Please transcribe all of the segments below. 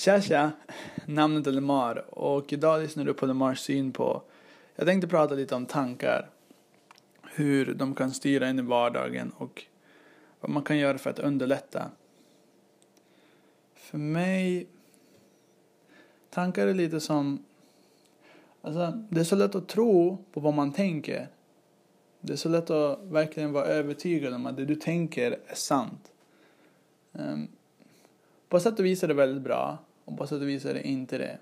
Tja tja, namnet är Lemar och idag lyssnar du på Lemars syn på Jag tänkte prata lite om tankar. Hur de kan styra in i vardagen och vad man kan göra för att underlätta. För mig Tankar är lite som Alltså, det är så lätt att tro på vad man tänker. Det är så lätt att verkligen vara övertygad om att det du tänker är sant. Um, På sätt och vis är det väldigt bra och på sätt och vis är det inte det.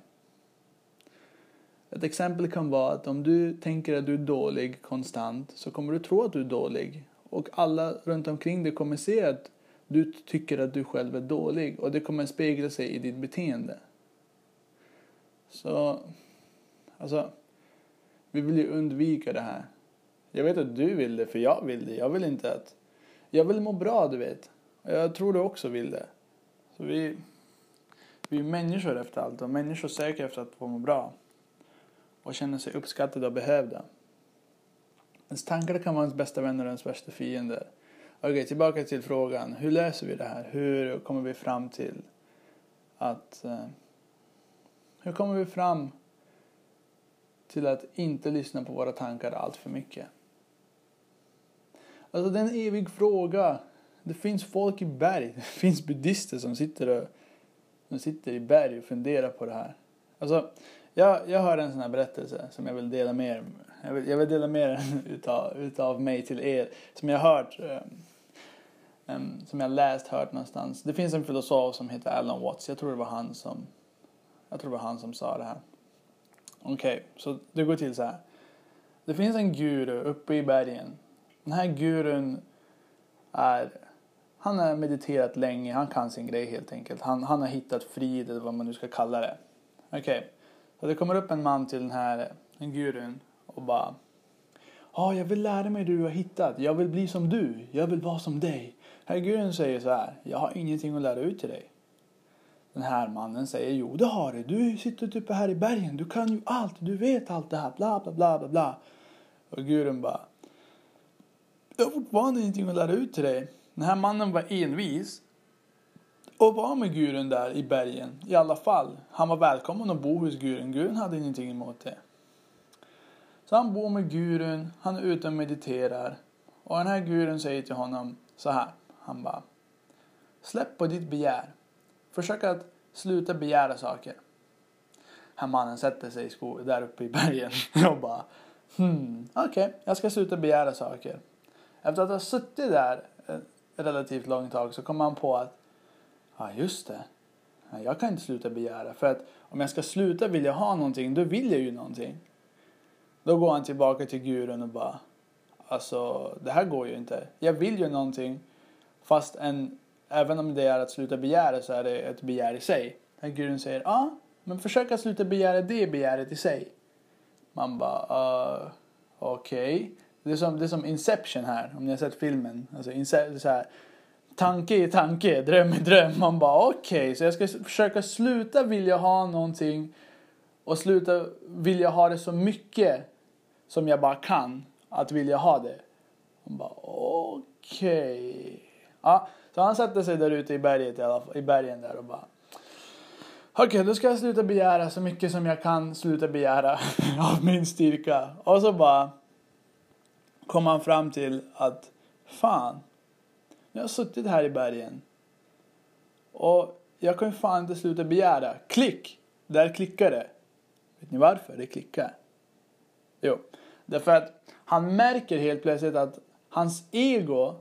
Ett exempel kan vara att om du tänker att du är dålig konstant så kommer du tro att du är dålig. Och alla runt omkring dig kommer se att du tycker att du själv är dålig och det kommer spegla sig i ditt beteende. Så, alltså, vi vill ju undvika det här. Jag vet att du vill det, för jag vill det. Jag vill inte att... Jag vill må bra, du vet. Jag tror du också vill det. Så vi, vi är människor efter allt och människor söker efter att få må bra och känner sig uppskattade och behövda. Ens tankar kan vara ens bästa vänner och ens värsta fiender. Okej, tillbaka till frågan. Hur löser vi det här? Hur kommer vi fram till att... Eh, hur kommer vi fram till att inte lyssna på våra tankar allt för mycket? Alltså det är en evig fråga. Det finns folk i berg. Det finns buddister som sitter och de sitter i berg och funderar på det här. Alltså, jag, jag har en sån här berättelse som jag vill dela med er. Jag vill, jag vill dela med er utav, utav mig till er. Som jag har hört. Um, som jag läst, hört någonstans. Det finns en filosof som heter Alan Watts. Jag tror det var han som, jag tror det var han som sa det här. Okej, okay, så det går till så här. Det finns en guru uppe i bergen. Den här gurun är han har mediterat länge, han kan sin grej helt enkelt. Han, han har hittat frid eller vad man nu ska kalla det. Okej, okay. så det kommer upp en man till den här en gurun och bara Ja, ah, jag vill lära mig det du har hittat. Jag vill bli som du. Jag vill vara som dig. Herr gurun säger så här. Jag har ingenting att lära ut till dig. Den här mannen säger jo det har du. Du sitter uppe här i bergen. Du kan ju allt. Du vet allt det här. Bla bla bla bla bla. Och gurun bara. Jag har fortfarande ingenting att lära ut till dig. Den här mannen var envis och var med gurun där i bergen i alla fall. Han var välkommen att bo hos gurun. Gurun hade ingenting emot det. Så han bor med gurun, han är ute och mediterar. Och den här gurun säger till honom så här. Han bara. Släpp på ditt begär. Försök att sluta begära saker. Den här mannen sätter sig där uppe i bergen och bara. Hmm, okej, okay, jag ska sluta begära saker. Efter att ha suttit där eh, relativt långt tag så kommer han på att ja just det. Jag kan inte sluta begära för att om jag ska sluta vilja ha någonting då vill jag ju någonting. Då går han tillbaka till gurun och bara alltså det här går ju inte. Jag vill ju någonting fast en, även om det är att sluta begära så är det ett begär i sig. Den gurun säger ja men försök att sluta begära det begäret i sig. Man bara uh, okej. Okay. Det är, som, det är som Inception här, om ni har sett filmen. Alltså, Inception, så här, tanke i tanke, dröm i dröm. Man bara okej, okay, så jag ska försöka sluta vilja ha någonting och sluta vilja ha det så mycket som jag bara kan att vilja ha det. Man bara okej. Okay. Ja, så han satte sig där ute i berget i, alla i bergen där och bara Okej, okay, då ska jag sluta begära så mycket som jag kan sluta begära av min styrka. Och så bara kom han fram till att fan, nu har jag suttit här i bergen och jag kan ju fan inte sluta begära. Klick! Där klickar det. Vet ni varför det klickar? Jo, därför att han märker helt plötsligt att hans ego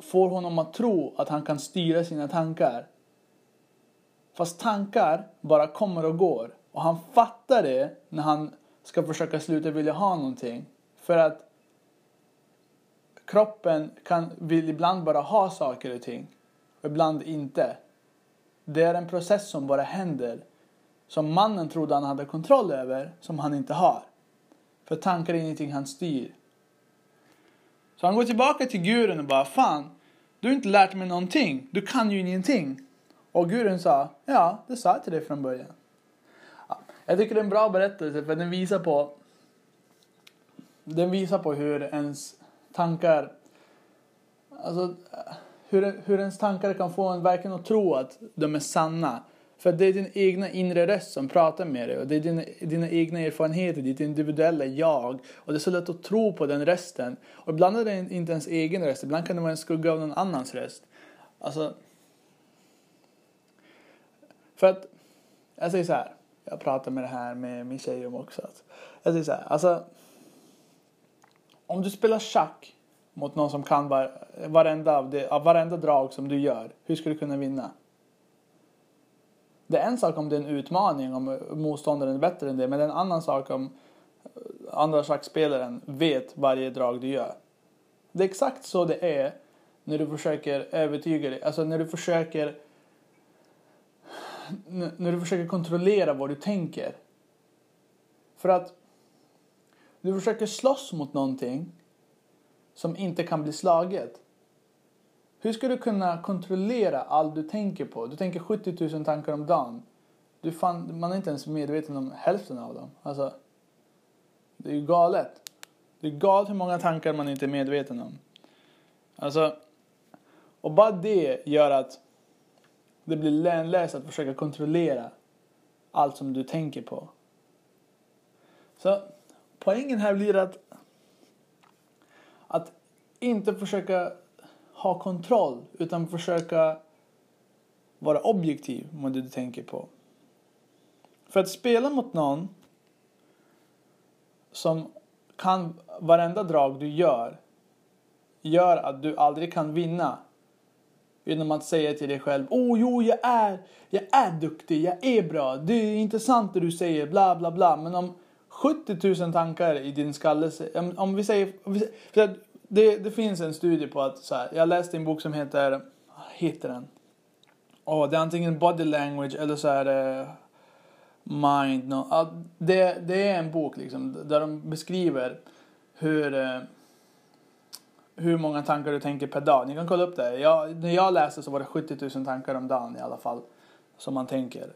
får honom att tro att han kan styra sina tankar. Fast tankar bara kommer och går. Och han fattar det när han ska försöka sluta vilja ha någonting. För att kroppen kan, vill ibland bara ha saker och ting och ibland inte. Det är en process som bara händer som mannen trodde han hade kontroll över som han inte har. För tankar är ingenting han styr. Så han går tillbaka till gurun och bara Fan, du har inte lärt mig någonting. Du kan ju ingenting. Och gurun sa Ja, det sa jag till dig från början. Ja, jag tycker det är en bra berättelse för den visar på den visar på hur ens tankar, alltså hur, hur ens tankar kan få en verkligen att tro att de är sanna. För det är din egna inre röst som pratar med dig och det är dina, dina egna erfarenheter, ditt individuella jag. Och det är så lätt att tro på den rösten. Och ibland är det inte ens egen röst, ibland kan det vara en skugga av någon annans röst. Alltså... För att, jag säger så här, jag pratar med det här med min tjej om också. Att, jag säger så här, alltså... Om du spelar schack mot någon som kan var, varenda, av, det, av varenda drag som du gör, hur ska du kunna vinna? Det är en sak om det är en utmaning, om motståndaren är bättre än det, men det är en annan sak om eh, andra schackspelaren vet varje drag du gör. Det är exakt så det är när du försöker övertyga dig, alltså när du försöker när du försöker kontrollera vad du tänker. För att du försöker slåss mot någonting som inte kan bli slaget. Hur ska du kunna kontrollera allt du tänker på? Du tänker 70 000 tankar om dagen. Du fan, man är inte ens medveten om hälften av dem. Alltså, det är ju galet. Det är galet hur många tankar man inte är medveten om. Alltså, och bara det gör att det blir lönlöst att försöka kontrollera allt som du tänker på. Så poängen här blir att, att inte försöka ha kontroll utan försöka vara objektiv med det du tänker på. För att spela mot någon som kan varenda drag du gör gör att du aldrig kan vinna genom att säga till dig själv Åh oh, jo, jag är, jag är duktig, jag är bra, det är intressant det du säger, bla bla bla. Men om 70 000 tankar i din skalle, om vi säger, det, det finns en studie på att så här, jag läste en bok som heter, heter den? Oh, det är antingen body language eller så är det eh, mind. No. Det, det är en bok liksom, där de beskriver hur, eh, hur många tankar du tänker per dag. Ni kan kolla upp det. Jag, när jag läste så var det 70 000 tankar om dagen i alla fall som man tänker.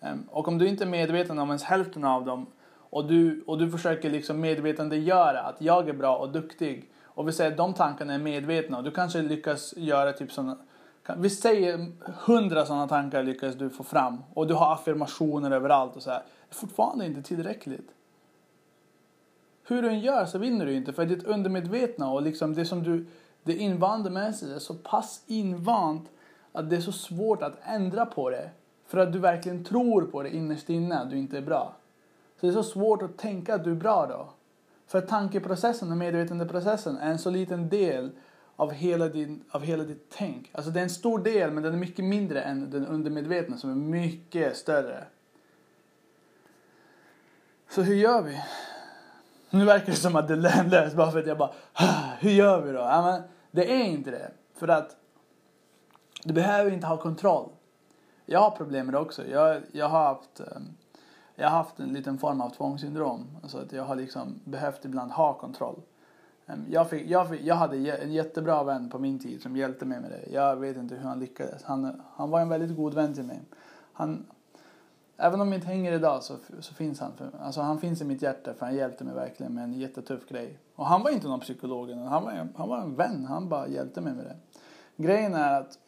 Um, och om du inte är medveten om ens hälften av dem och du, och du försöker liksom medvetandegöra att jag är bra och duktig och vi säger att de tankarna är medvetna och du kanske lyckas göra typ sådana vi säger hundra sådana tankar lyckas du få fram och du har affirmationer överallt och så här. Det är fortfarande inte tillräckligt. Hur du än gör så vinner du inte för ditt undermedvetna och liksom det som du det invande med sig är så pass invant att det är så svårt att ändra på det. För att du verkligen tror på det innerst inne att du inte är bra. Så det är så svårt att tänka att du är bra då. För tankeprocessen och medvetandeprocessen är en så liten del av hela, din, av hela ditt tänk. Alltså det är en stor del men den är mycket mindre än den undermedvetna som är mycket större. Så hur gör vi? Nu verkar det som att det är lönlöst bara för att jag bara hur gör vi då? Ja, men det är inte det. För att du behöver inte ha kontroll. Jag har problem med det också. Jag, jag har haft um, jag har haft en liten form av tvångssyndrom. Alltså att jag har liksom behövt ibland ha kontroll. Jag, fick, jag, fick, jag hade en jättebra vän på min tid som hjälpte mig med det. Jag vet inte hur han lyckades. Han, han var en väldigt god vän till mig. Han, även om vi inte hänger idag så, så finns han. För, alltså han finns i mitt hjärta för han hjälpte mig verkligen med en jättetuff grej. Och han var inte någon psykolog. Han var, han var en vän. Han bara hjälpte mig med det. Grejen är att,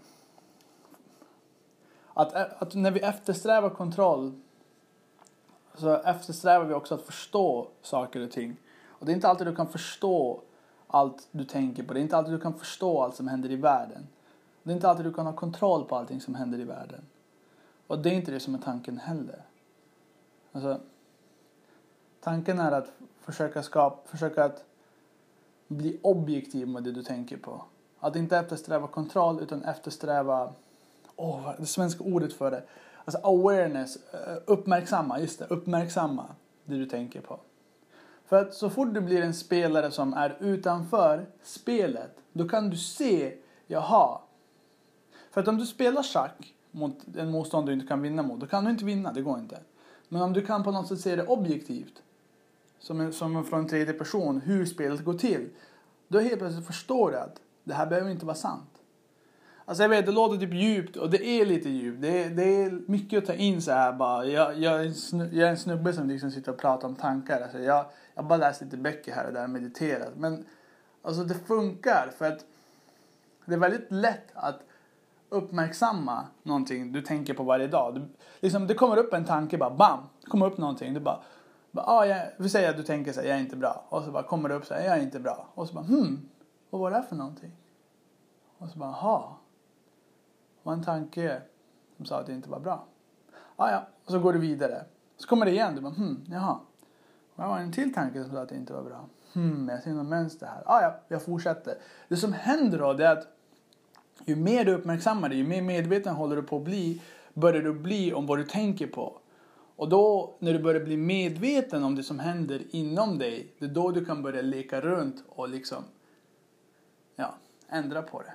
att, att när vi eftersträvar kontroll så eftersträvar vi också att förstå saker och ting. Och det är inte alltid du kan förstå allt du tänker på. Det är inte alltid du kan förstå allt som händer i världen. Det är inte alltid du kan ha kontroll på allting som händer i världen. Och det är inte det som är tanken heller. Alltså, tanken är att försöka, skapa, försöka att bli objektiv med det du tänker på. Att inte eftersträva kontroll utan eftersträva, åh, oh, det svenska ordet för det, Alltså awareness, eh, uppmärksamma, just det, uppmärksamma det du tänker på. För att så fort du blir en spelare som är utanför spelet, då kan du se, jaha. För att om du spelar schack mot en motståndare du inte kan vinna mot, då kan du inte vinna, det går inte. Men om du kan på något sätt se det objektivt, som, en, som från en tredje person, hur spelet går till, då helt plötsligt förstår du att det här behöver inte vara sant. Alltså jag vet, det låter typ djupt och det är lite djupt. Det det är mycket att ta in så här bara. Jag, jag, är, en snubbe, jag är en snubbe som liksom sitter och pratar om tankar. Alltså jag, jag bara läst lite böcker här och där och mediterat. Men alltså det funkar för att Det är väldigt lätt att uppmärksamma någonting du tänker på varje dag. Du, liksom, det kommer upp en tanke bara bam, det kommer upp någonting. Du bara, bara ah, jag, vi säger att du tänker så här, jag är inte bra. Och så bara kommer det upp så här, jag är inte bra. Och så bara hmm, vad var det här för någonting? Och så bara, ha det var en tanke som sa att det inte var bra. Ah, ja, och så går du vidare. Så kommer det igen, du bara hmm, jaha. Och det var en till tanke som sa att det inte var bra. Hmm, jag ser något mönster här. Ah, ja, jag fortsätter. Det som händer då det är att ju mer du uppmärksammar dig, ju mer medveten håller du på att bli, börjar du bli om vad du tänker på. Och då när du börjar bli medveten om det som händer inom dig, det är då du kan börja leka runt och liksom ja, ändra på det.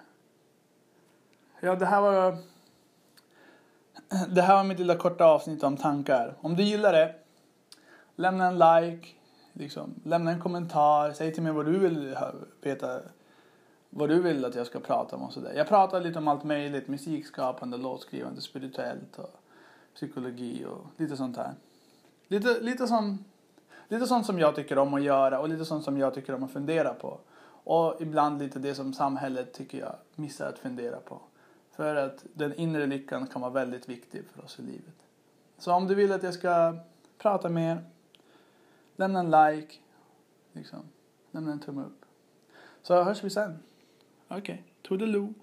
Ja, det här var det här var mitt lilla korta avsnitt om tankar. Om du gillar det, lämna en like, liksom, lämna en kommentar, säg till mig vad du vill veta, vad du vill att jag ska prata om och sådär. Jag pratar lite om allt möjligt, musikskapande, låtskrivande, spirituellt och psykologi och lite sånt här. Lite, lite, som, lite sånt som jag tycker om att göra och lite sånt som jag tycker om att fundera på. Och ibland lite det som samhället tycker jag missar att fundera på. För att den inre lyckan kan vara väldigt viktig för oss i livet. Så om du vill att jag ska prata mer, lämna en like, liksom. lämna en tumme upp. Så hörs vi sen. Okej, okay. toodaloo.